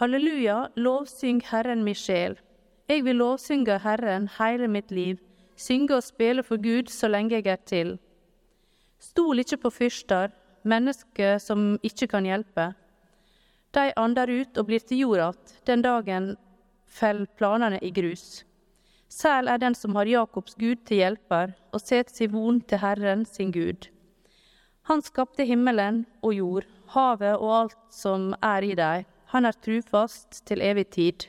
Halleluja, lovsyng Herren mi sjel. Jeg vil lovsynge Herren hele mitt liv, synge og spille for Gud så lenge jeg er til. Stol ikke på fyrster, mennesker som ikke kan hjelpe. De ander ut og blir til jord att, den dagen fell planene i grus. Sel er den som har Jakobs Gud til hjelper, og set si von til Herren sin Gud. Han skapte himmelen og jord, havet og alt som er i dei. Han er trufast til evig tid.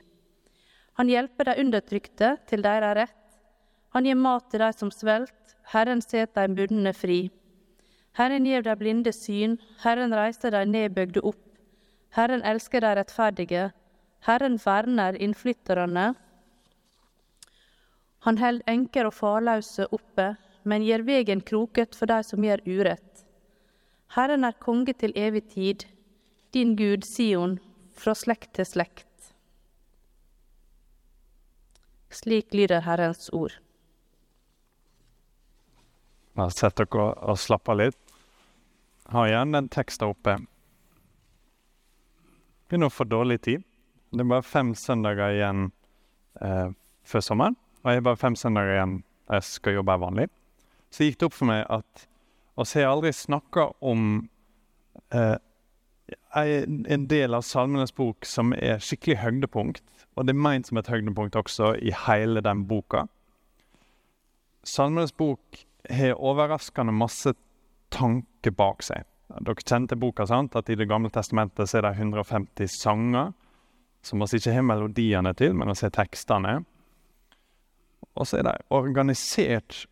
Han hjelper de undertrykte til deres rett. Han gir mat til de som svelter. Herren set de bundne fri. Herren gir de blinde syn. Herren reiser de nedbøgde opp. Herren elsker de rettferdige. Herren verner innflytterne. Han held enker og farløse oppe, men gir vegen kroket for de som gjør urett. Herren er konge til evig tid, din Gud Sion, fra slekt til slekt. Slik lyder Herrens ord. Bare sett dere og slapp av litt. Ha igjen den teksten oppe. Begynner å få dårlig tid. Det er bare fem søndager igjen eh, før sommeren. Og jeg er bare fem søndager igjen jeg skal jobbe her vanlig. Så gikk det opp for meg at oss har aldri snakka om eh, en del av Salmenes bok som er skikkelig høydepunkt. Og det er meint som et høydepunkt også i hele den boka. Salmenes bok har overraskende masse tanke bak seg. Dere kjente boka, sant? At i Det gamle testamentet så er det 150 sanger som vi ikke har melodiene til, men vi har tekstene. Og så er de organisert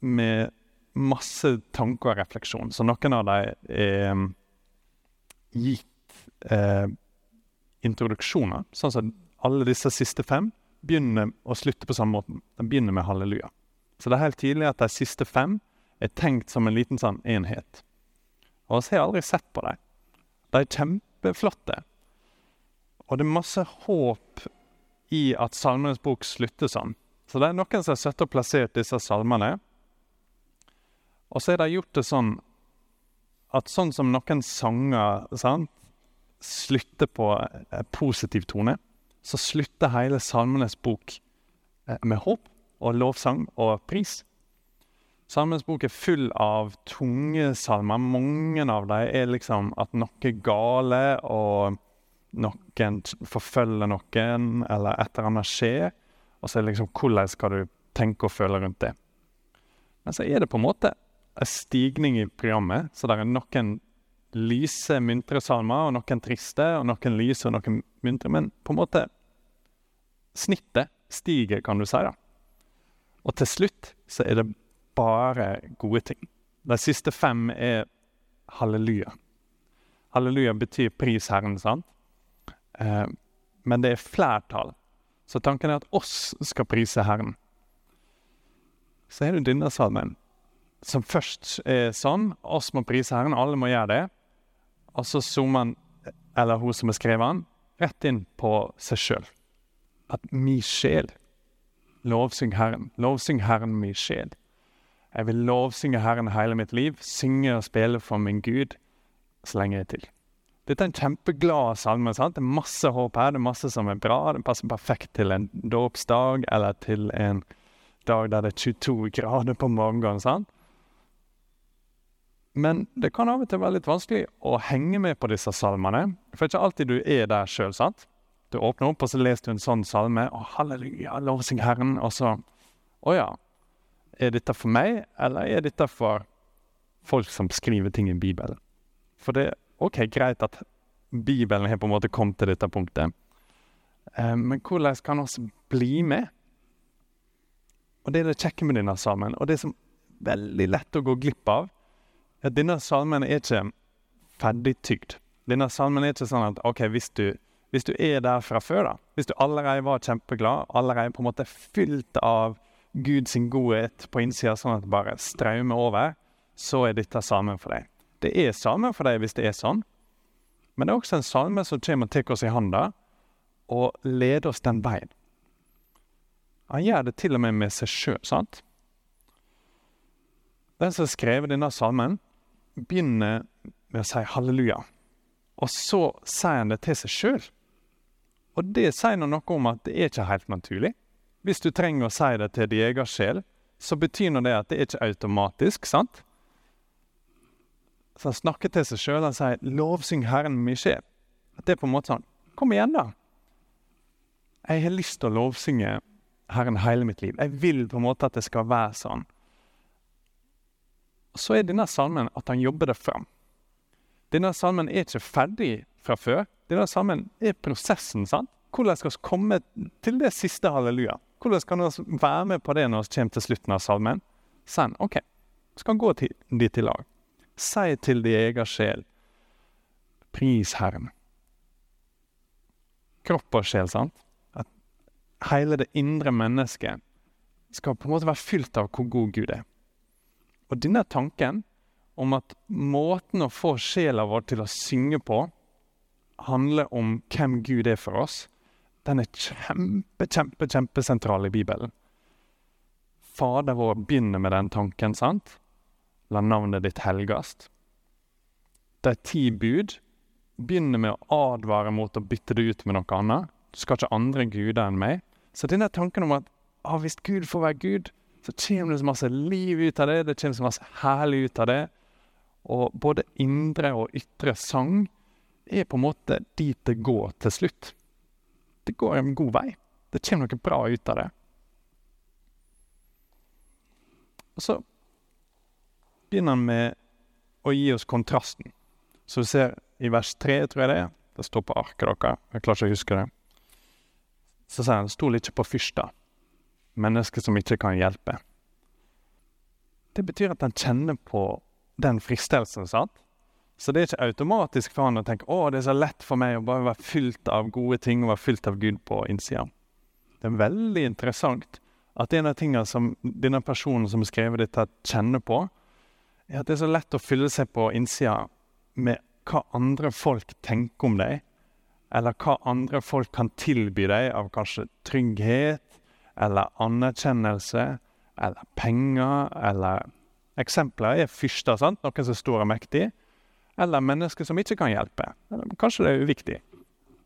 med masse tanker og refleksjon. Så noen av dem er gitt eh, introduksjoner. Sånn som alle disse siste fem begynner å slutte på samme måten. De begynner med halleluja. Så det er helt tydelig at de siste fem er tenkt som en liten sånn enhet. Og vi har aldri sett på dem. De er kjempeflotte. Og det er masse håp i at Salmenes bok slutter sånn. Så det er noen som har sittet og plassert disse salmene. Og så er det gjort det sånn at sånn som noen sanger sant, slutter på eh, positiv tone, så slutter hele Salmenes bok eh, med håp og lovsang og pris. Salmenes bok er full av tunge salmer. Mange av dem er liksom at noe er gale, og noen forfølger noen, eller et eller annet skjer. Og så er det liksom hvordan skal du tenke og føle rundt det. Men så er det på en måte en stigning i programmet, så det er noen lyse, muntre salmer, og noen triste, og noen lyse og noen muntre. Men på en måte Snittet stiger, kan du si. da. Og til slutt så er det bare gode ting. De siste fem er halleluja. Halleluja betyr pris Herren, sant? Eh, men det er flertall. Så tanken er at oss skal prise Herren. Så er det denne salmen, som først er sånn. Oss må prise Herren, alle må gjøre det. Og så zoomer han, eller hun som har skrevet den, rett inn på seg sjøl. At mi sjel Lovsyng Herren. Lovsyng Herren, mi sjel. Jeg vil lovsynge Herren hele mitt liv, synge og spille for min Gud så lenge jeg er til. Dette er en kjempeglad salme. sant? Det er masse håp her, det er masse som er bra. Den passer perfekt til en dåpsdag eller til en dag der det er 22 grader på morgenen. sant? Men det kan av og til være litt vanskelig å henge med på disse salmene. For ikke alltid du er der sjøl, sant? Du åpner opp, og så leser du en sånn salme. Å, halleluja, lovsing Herren. Og så Å ja. Er dette for meg, eller er dette for folk som skriver ting i Bibelen? For det er OK, greit at Bibelen har på en måte kommet til dette punktet. Eh, men hvordan kan vi bli med? Og det er det kjekke med denne salmen, og det som er veldig lett å gå glipp av, at denne salmen er ikke ferdigtygd. Denne salmen er ikke sånn at OK, hvis du hvis du er der fra før, da, hvis du allerede var kjempeglad, allerede på en måte fylt av Guds godhet på innsida, sånn at det bare strømmer over, så er dette salmen for deg. Det er salmen for deg hvis det er sånn, men det er også en salme som kommer og tar oss i handa og leder oss den veien. Han gjør det til og med med seg sjøl, sant? Den som har denne salmen, begynner med å si halleluja. Og så sier han det til seg sjøl. Og det sier noe om at det er ikke helt naturlig. Hvis du trenger å si det til din egen sjel, så betyr det at det er ikke automatisk, sant? Så han snakker til seg sjøl og sier 'Lovsyng Herren min sjel'. Det er på en måte sånn Kom igjen, da. Jeg har lyst til å lovsynge Herren hele mitt liv. Jeg vil på en måte at det skal være sånn. Så er denne salmen at han jobber det fram. Denne salmen er ikke ferdig fra før. Denne salmen er prosessen. sant? Hvordan skal vi komme til det siste halleluja? Hvordan kan vi være med på det når vi kommer til slutten av salmen? Sen, OK, vi skal gå til, dit i lag. Si til din egen sjel, pris Herren. Kropp og sjel, sant? At hele det indre mennesket skal på en måte være fylt av hvor god Gud er. Og denne tanken om at måten å få sjela vår til å synge på, handler om hvem Gud er for oss, den er kjempe, kjempe, kjempesentral i Bibelen. Fader vår begynner med den tanken, sant? La navnet ditt helgast. De ti bud begynner med å advare mot å bytte det ut med noe annet. Du skal ikke andre guder enn meg. Så denne tanken om at ah, hvis Gud får være Gud, så kommer det så masse liv ut av det, det kommer så masse herlig ut av det. Og både indre og ytre sang er på en måte dit det går til slutt det går en god vei. Det kommer noe bra ut av det. Og så begynner han med å gi oss kontrasten. Så du ser i vers tre, tror jeg det er. Det står på arket deres. Jeg klarer ikke å huske det. Så sier han stol ikke på fyrsta. Mennesker som ikke kan hjelpe. Det betyr at han kjenner på den fristelsen, sant? Så det er ikke automatisk for han å tenke å, det er så lett for meg å bare være fylt av gode ting og være fylt av Gud på innsida. Det er veldig interessant at en av tingene som denne personen som har skrevet dette, kjenner på, er at det er så lett å fylle seg på innsida med hva andre folk tenker om deg, eller hva andre folk kan tilby deg av kanskje trygghet eller anerkjennelse eller penger eller Eksempler er fyrster, sant? noen som står og er mektig eller mennesker som ikke kan hjelpe. Kanskje det er uviktig.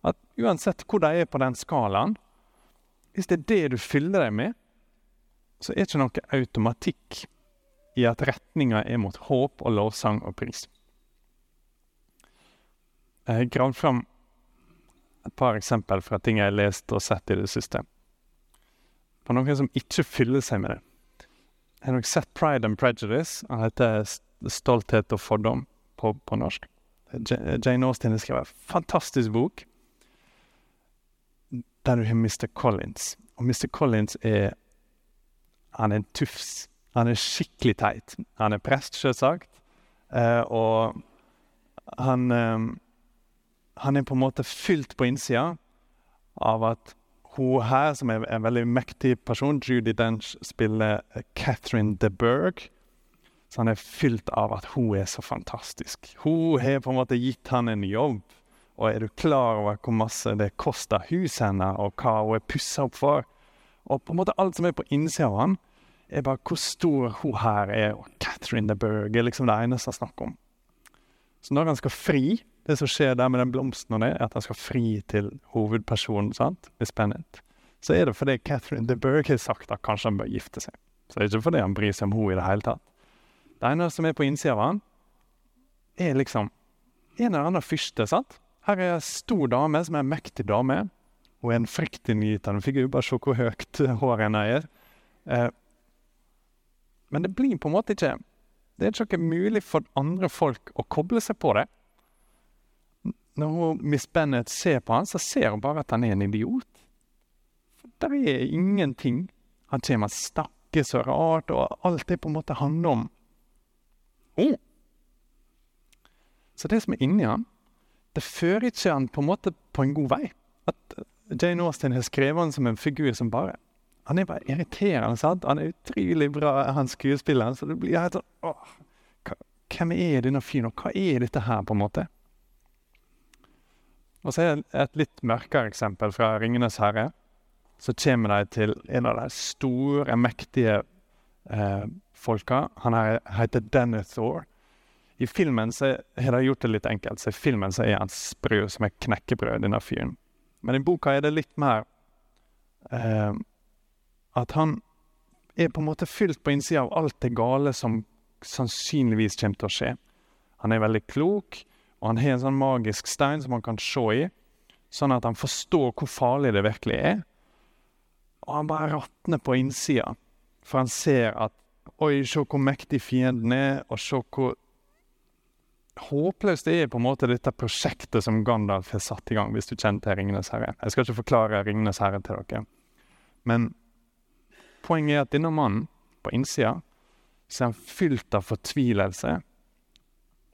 At uansett hvor de er på den skalaen, hvis det er det du fyller deg med, så er det ikke noe automatikk i at retninga er mot håp og lovsang og pris. Jeg har gravd fram et par eksempel fra ting jeg har lest og sett i det siste. På noen som ikke fyller seg med det. Har nok sett Pride and Prejudice. Han heter Stolthet og fordom på, på norsk. Jane Austen har skrevet en fantastisk bok der du har Mr. Collins. Og Mr. Collins er Han er en tufs. Han er skikkelig teit. Han er prest, selvsagt. Eh, og han eh, Han er på en måte fylt på innsida av at hun her, som er en veldig mektig person, Judy Dench, spiller Catherine de Berg. Så han er fylt av at hun er så fantastisk. Hun har på en måte gitt han en jobb. Og er du klar over hvor masse det koster huset hennes, og hva hun er pussa opp for? Og på en måte alt som er på innsida av han, er bare hvor stor hun her er. Og Catherine de Berg er liksom det eneste han snakker om. Så når han skal fri, det som skjer der med den blomsten, og det, er at han skal fri til hovedpersonen, sant? Miss så er det fordi Catherine de Berg har sagt at kanskje han bør gifte seg. Så det er ikke fordi han bryr seg om henne i det hele tatt. Det ene som er på innsida av han, er liksom en eller annen fyrste. sant? Her er ei stor dame som er en mektig dame. Hun er en fryktinngytende figur. Bare se hvor høyt håret hennes er. Eh, men det blir på en måte ikke Det er ikke mulig for andre folk å koble seg på det. Når hun, Miss Bennett ser på han, så ser hun bare at han er en idiot. For det er ingenting. Han kommer og snakker så rart, og alt det på en måte handler om Oh. Så det som er inni han, det fører ikke han på en måte på en god vei. At eh, Jane Austen har skrevet han som en figur som bare Han er bare irriterende. sant? Han er utrolig bra, han skuespilleren. Så det blir helt sånn åh, Hvem er denne fyren, og hva er dette her, på en måte? Og så er det et litt mørkere eksempel fra 'Ringenes herre'. Så kommer de til en av de store, mektige eh, folka. Han her heter Denethor. I filmen så har de gjort det litt enkelt. Så I filmen så er han sprø som et knekkebrød, denne fyren. Men i boka er det litt mer eh, at han er på en måte fylt på innsida av alt det gale som sannsynligvis kommer til å skje. Han er veldig klok, og han har en sånn magisk stein som han kan se i, sånn at han forstår hvor farlig det virkelig er. Og han bare råtner på innsida, for han ser at Oi, se hvor mektig fienden er, og se hvor håpløst det er på en måte dette prosjektet som Gandalf har satt i gang, hvis du kjenner til Ringenes herre. Jeg skal ikke forklare Ringenes herre til dere. Men poenget er at denne mannen på innsida så er han fylt av fortvilelse.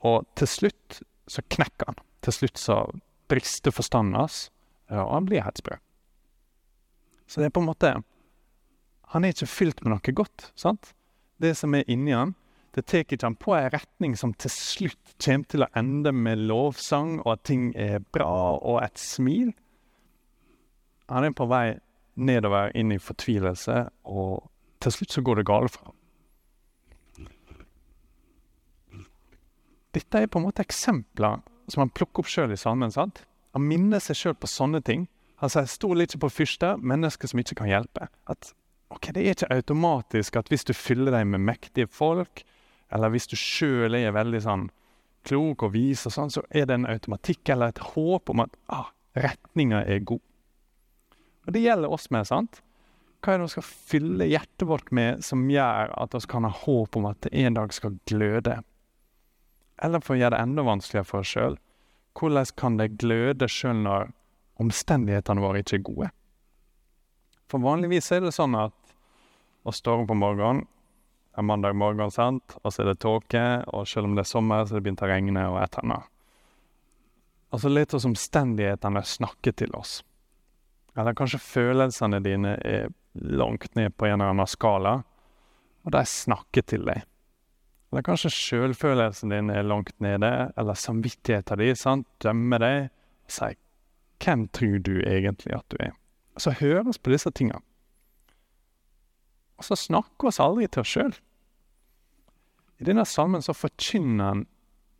Og til slutt så knekker han. Til slutt så brister forstanden hans, og han blir helt sprø. Så det er på en måte Han er ikke fylt med noe godt, sant? det som er inni han, det tar ikke han på en retning som til slutt kommer til å ende med lovsang, og at ting er bra, og et smil. Han er på vei nedover inn i fortvilelse, og til slutt så går det galt for ham. Dette er på en måte eksempler som han plukker opp sjøl i salmen. sant? Han minner seg sjøl på sånne ting. Han sier 'stol ikke på fyrster, mennesker som ikke kan hjelpe'. At ok, det er ikke automatisk at hvis du fyller deg med mektige folk, eller hvis du sjøl er veldig sånn klok og vis, og sånn, så er det en automatikk eller et håp om at ah, retninga er god. Og det gjelder oss med. sant? Hva er det vi skal fylle hjertet vårt med som gjør at vi kan ha håp om at det en dag skal gløde? Eller for å gjøre det enda vanskeligere for oss sjøl, hvordan kan det gløde sjøl når omstendighetene våre ikke er gode? For vanligvis er det sånn at vi står opp om morgenen, det er mandag morgen, sant, og så er det tåke, og selv om det er sommer, så er det begynt å regne og et eller annet. Og så lar oss omstendighetene snakke til oss. Eller kanskje følelsene dine er langt ned på en eller annen skala, og de snakker til deg. Eller kanskje sjølfølelsen din er langt nede, eller samvittigheten din sant, dømmer deg og sier 'Hvem tror du egentlig at du er?' Og så hører oss på disse tingene. Og så snakker oss aldri til oss sjøl. I denne salmen så forkynner han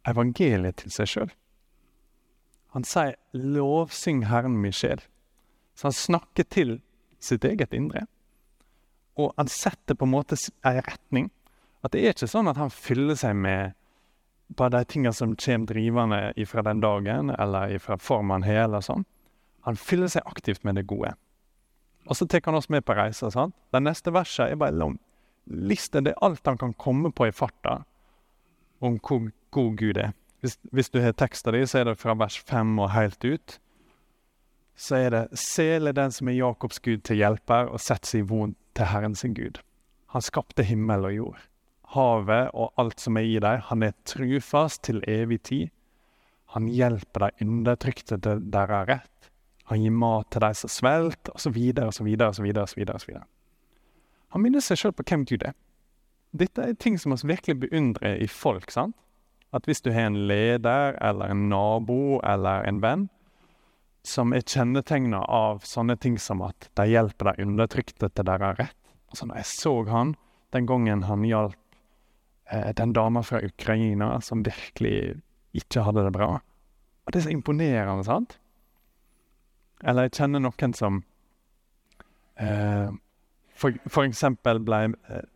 evangeliet til seg sjøl. Han sier 'lovsyng Herren min sjel'. Så han snakker til sitt eget indre. Og han setter på en måte ei retning. At det er ikke sånn at han fyller seg med bare de tingene som kommer drivende ifra den dagen, eller ifra formen har, eller sånn. Han fyller seg aktivt med det gode. Og så tar han oss med på reisa. sant? Det neste verset er bare lang liste. Det er alt han kan komme på i farta om hvor god Gud er. Hvis, hvis du har teksta di, så er det fra vers fem og helt ut. Så er det 'Sel er den som er Jakobs Gud til hjelper, og setter seg vond til Herren sin Gud'. Han skapte himmel og jord. Havet og alt som er i dem. Han er trufast til evig tid. Han hjelper de undertrykte til deres rett. Han gir mat til de som svelter, osv., osv., osv. Han minner seg sjøl på hvem Gud er. Dette er ting som vi virkelig beundrer i folk. sant? At hvis du har en leder eller en nabo eller en venn som er kjennetegna av sånne ting som at de hjelper de undertrykte til deres rett Altså, når jeg så han den gangen han hjalp den dama fra Ukraina som virkelig ikke hadde det bra Og det er så imponerende, sant? Eller jeg kjenner noen som eh, for, for, eksempel ble eh,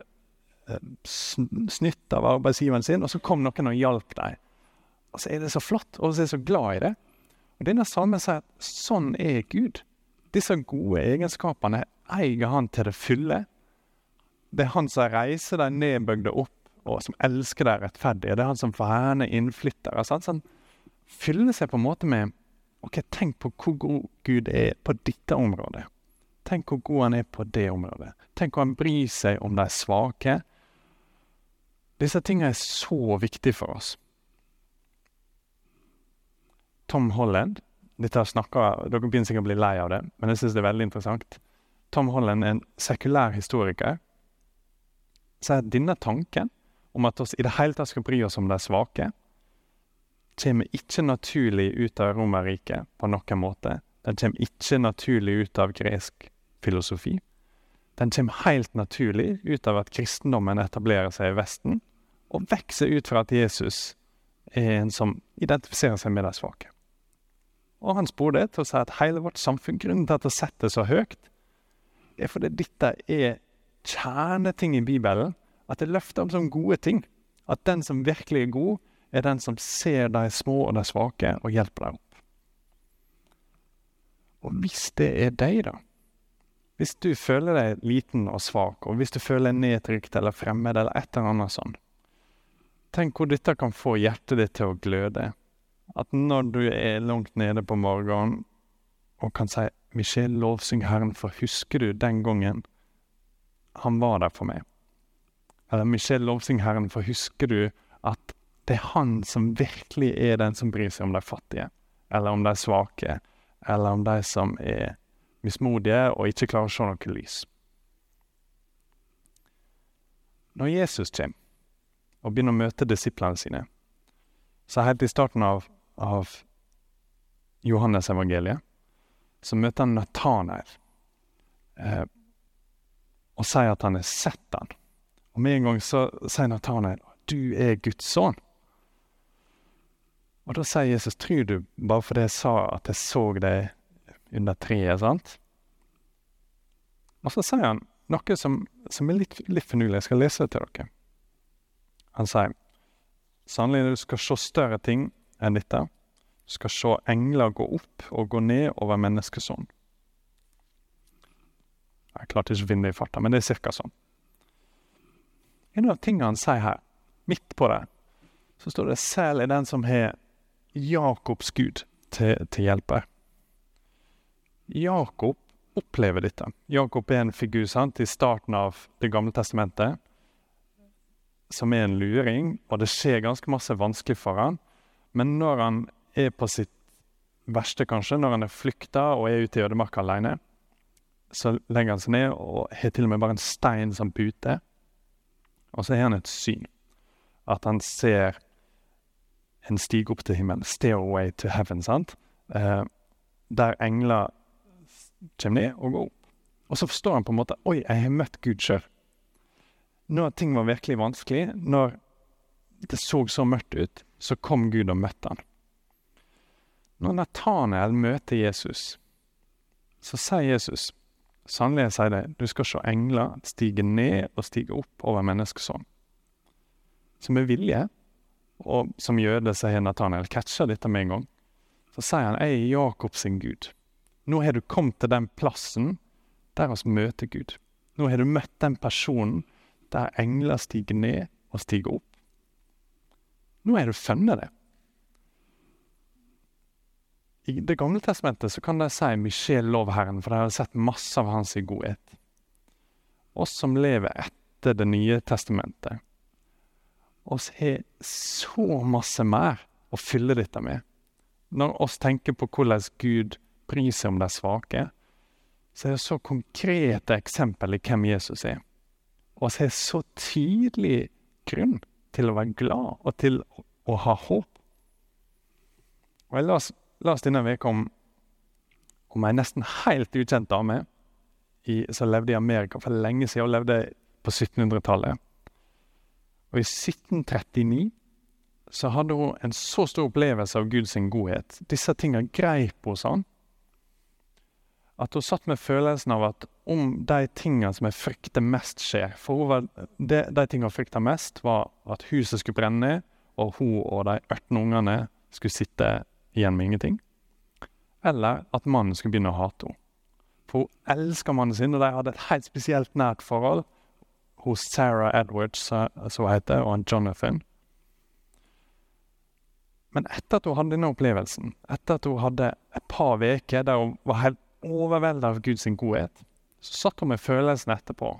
eh snytt av arbeidsgiveren sin, og så kom noen og hjalp dem. Og så er det så flott, og så er jeg så glad i det. Og Denne salmen sier at sånn er Gud. Disse gode egenskapene eier han til det fulle. Det er han som reiser de nedbygde opp, og som elsker de rettferdige. Det er han som verner innflyttere. Så han fyller seg på en måte med Ok, tenk på hvor god Gud er på dette området. Tenk hvor god han er på det området. Tenk hvor han bryr seg om de svake. Disse tingene er så viktige for oss. Tom Holland dette snakker, Dere begynner sikkert å bli lei av det, men jeg synes det er veldig interessant. Tom Holland er en sekulær historiker. Så at denne tanken om at vi i det hele tatt skal bry oss om de svake, kommer ikke naturlig ut av Romerriket på noen måte. Den kommer ikke naturlig ut av gresk filosofi. Den kommer helt naturlig ut av at kristendommen etablerer seg i Vesten, og vokser ut fra at Jesus er en som identifiserer seg med de svake. Og han spor det til å si at hele vårt samfunn, grunnen til at det settes så høyt, er fordi dette er kjerneting i Bibelen. At det løfter opp som gode ting. At den som virkelig er god, er den som ser de små og de svake, og hjelper dem opp. Og hvis det er deg, da, hvis du føler deg liten og svak, og hvis du føler deg nedtrykt eller fremmed eller et eller annet sånn, tenk hvor dette kan få hjertet ditt til å gløde. At når du er langt nede på morgenen og kan si 'Michel, lovsyng Herren, for husker du den gangen han var der for meg?' Eller Michelle Lovsingherren, for husker du at det er han som virkelig er den som bryr seg om de fattige, eller om de svake, eller om de som er mismodige og ikke klarer å se noe lys. Når Jesus kommer og begynner å møte disiplene sine, så helt i starten av, av Johannes-evangeliet, så møter han Natanael eh, og sier at han har sett han. Og med en gang så sier Natanael du er Guds sønn. Og da sier Jesus, tror du bare fordi jeg sa at jeg så deg under treet, sant? Og så sier han noe som, som er litt, litt finurlig. Jeg skal lese det til dere. Han sier sannelig du skal se større ting enn dette. Du skal se engler gå opp og gå ned over menneskesonen. Jeg klarte ikke å finne det i farta, men det er cirka sånn. En av tingene han sier her, midt på det, så står det 'selv er den som har Jakobs Gud til, til hjelper'. Jakob opplever dette. Jakob er en figur sant, i starten av Det gamle testamentet som er en luring, og det skjer ganske masse vanskelig for han. Men når han er på sitt verste, kanskje, når han er flykta og er ute i ødemarka alene, så legger han seg ned og har til og med bare en stein som pute. Og så har han et syn. At han ser en stig opp til himmelen. 'Stairway to heaven', sant? Eh, der engler kommer ned og går opp. Og så forstår han på en måte Oi, jeg har møtt Gud sjøl. Når ting var virkelig vanskelig, når det så så mørkt ut, så kom Gud og møtte han. Når Nathanael møter Jesus, så sier Jesus Sannelig jeg sier det, du skal se engler stige ned og stige opp over menneskesånd. Så med vilje, og som jøde så har Nathaniel catcha dette med en gang, så sier han jeg er Jakob sin Gud. Nå har du kommet til den plassen der vi møter Gud. Nå har du møtt den personen der engler stiger ned og stiger opp. Nå har du funnet det. I Det gamle testamentet så kan de si Michel lov Herren, for de har sett masse av hans godhet. Oss som lever etter Det nye testamentet, oss har så masse mer å fylle dette med. Når oss tenker på hvordan Gud bryr seg om de svake, så er det så konkrete eksempel i hvem Jesus er. Og vi har så tydelig grunn til å være glad og til å ha håp. Og Jeg las, las denne uka om, om ei nesten helt ukjent dame i, som levde i Amerika for lenge siden, og levde på 1700-tallet. Og i 1739 så hadde hun en så stor opplevelse av Guds godhet. Disse tingene greip henne han. at hun satt med følelsen av at om de tingene som jeg frykter mest, skjer For var, de, de tingene hun frykta mest, var at huset skulle brenne og hun og de 18 ungene skulle sitte igjen med ingenting. Eller at mannen skulle begynne å hate henne. For hun elsker mannen sin, og de hadde et helt spesielt nært forhold hos Sarah Edwards, som hun heter, og han Jonathan. Men etter at hun hadde denne opplevelsen, etter at hun hadde et par uker der hun var helt overveldet av Guds godhet, så satt hun med følelsen etterpå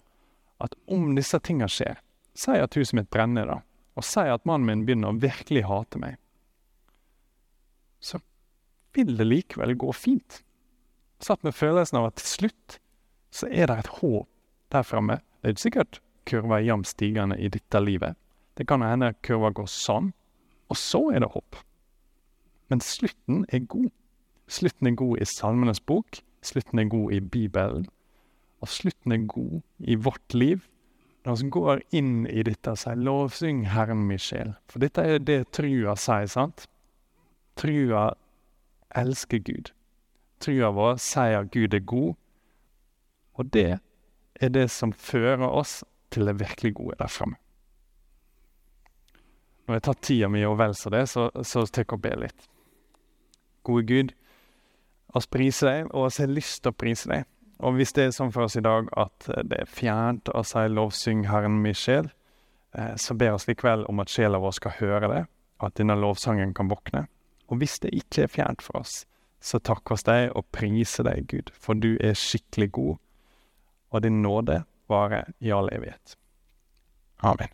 at om disse tingene skjer, si at huset mitt brenner, da, og si at mannen min begynner å virkelig hate meg, så vil det likevel gå fint. Satt med følelsen av at til slutt så er det et håp der framme. Det er ikke sikkert kurva er jevnt stigende i dette livet. Det kan hende kurva går sånn, og så er det håp. Men slutten er god. Slutten er god i Salmenes bok. Slutten er god i Bibelen, og slutten er god i vårt liv. Når vi går inn i dette og sier 'lovsyng Herren min sjel'. For dette er det trua sier, sant? Trua elsker Gud. Trua vår sier at Gud er god, og det er det som fører oss til det virkelig gode der framme. Når jeg tar tida mi og vel det, så, så tar jeg og ber litt. Gode Gud, oss priser deg, og oss har lyst til å prise deg. Og hvis det er sånn for oss i dag at det er fjernt å si 'lovsyng Herren min sjel', eh, så ber oss likevel om at sjela vår skal høre det, og at denne lovsangen kan våkne. Og hvis det ikke er fjernt for oss, så takk oss deg og prise deg, Gud, for du er skikkelig god, og din nåde varer i all evighet. Amen.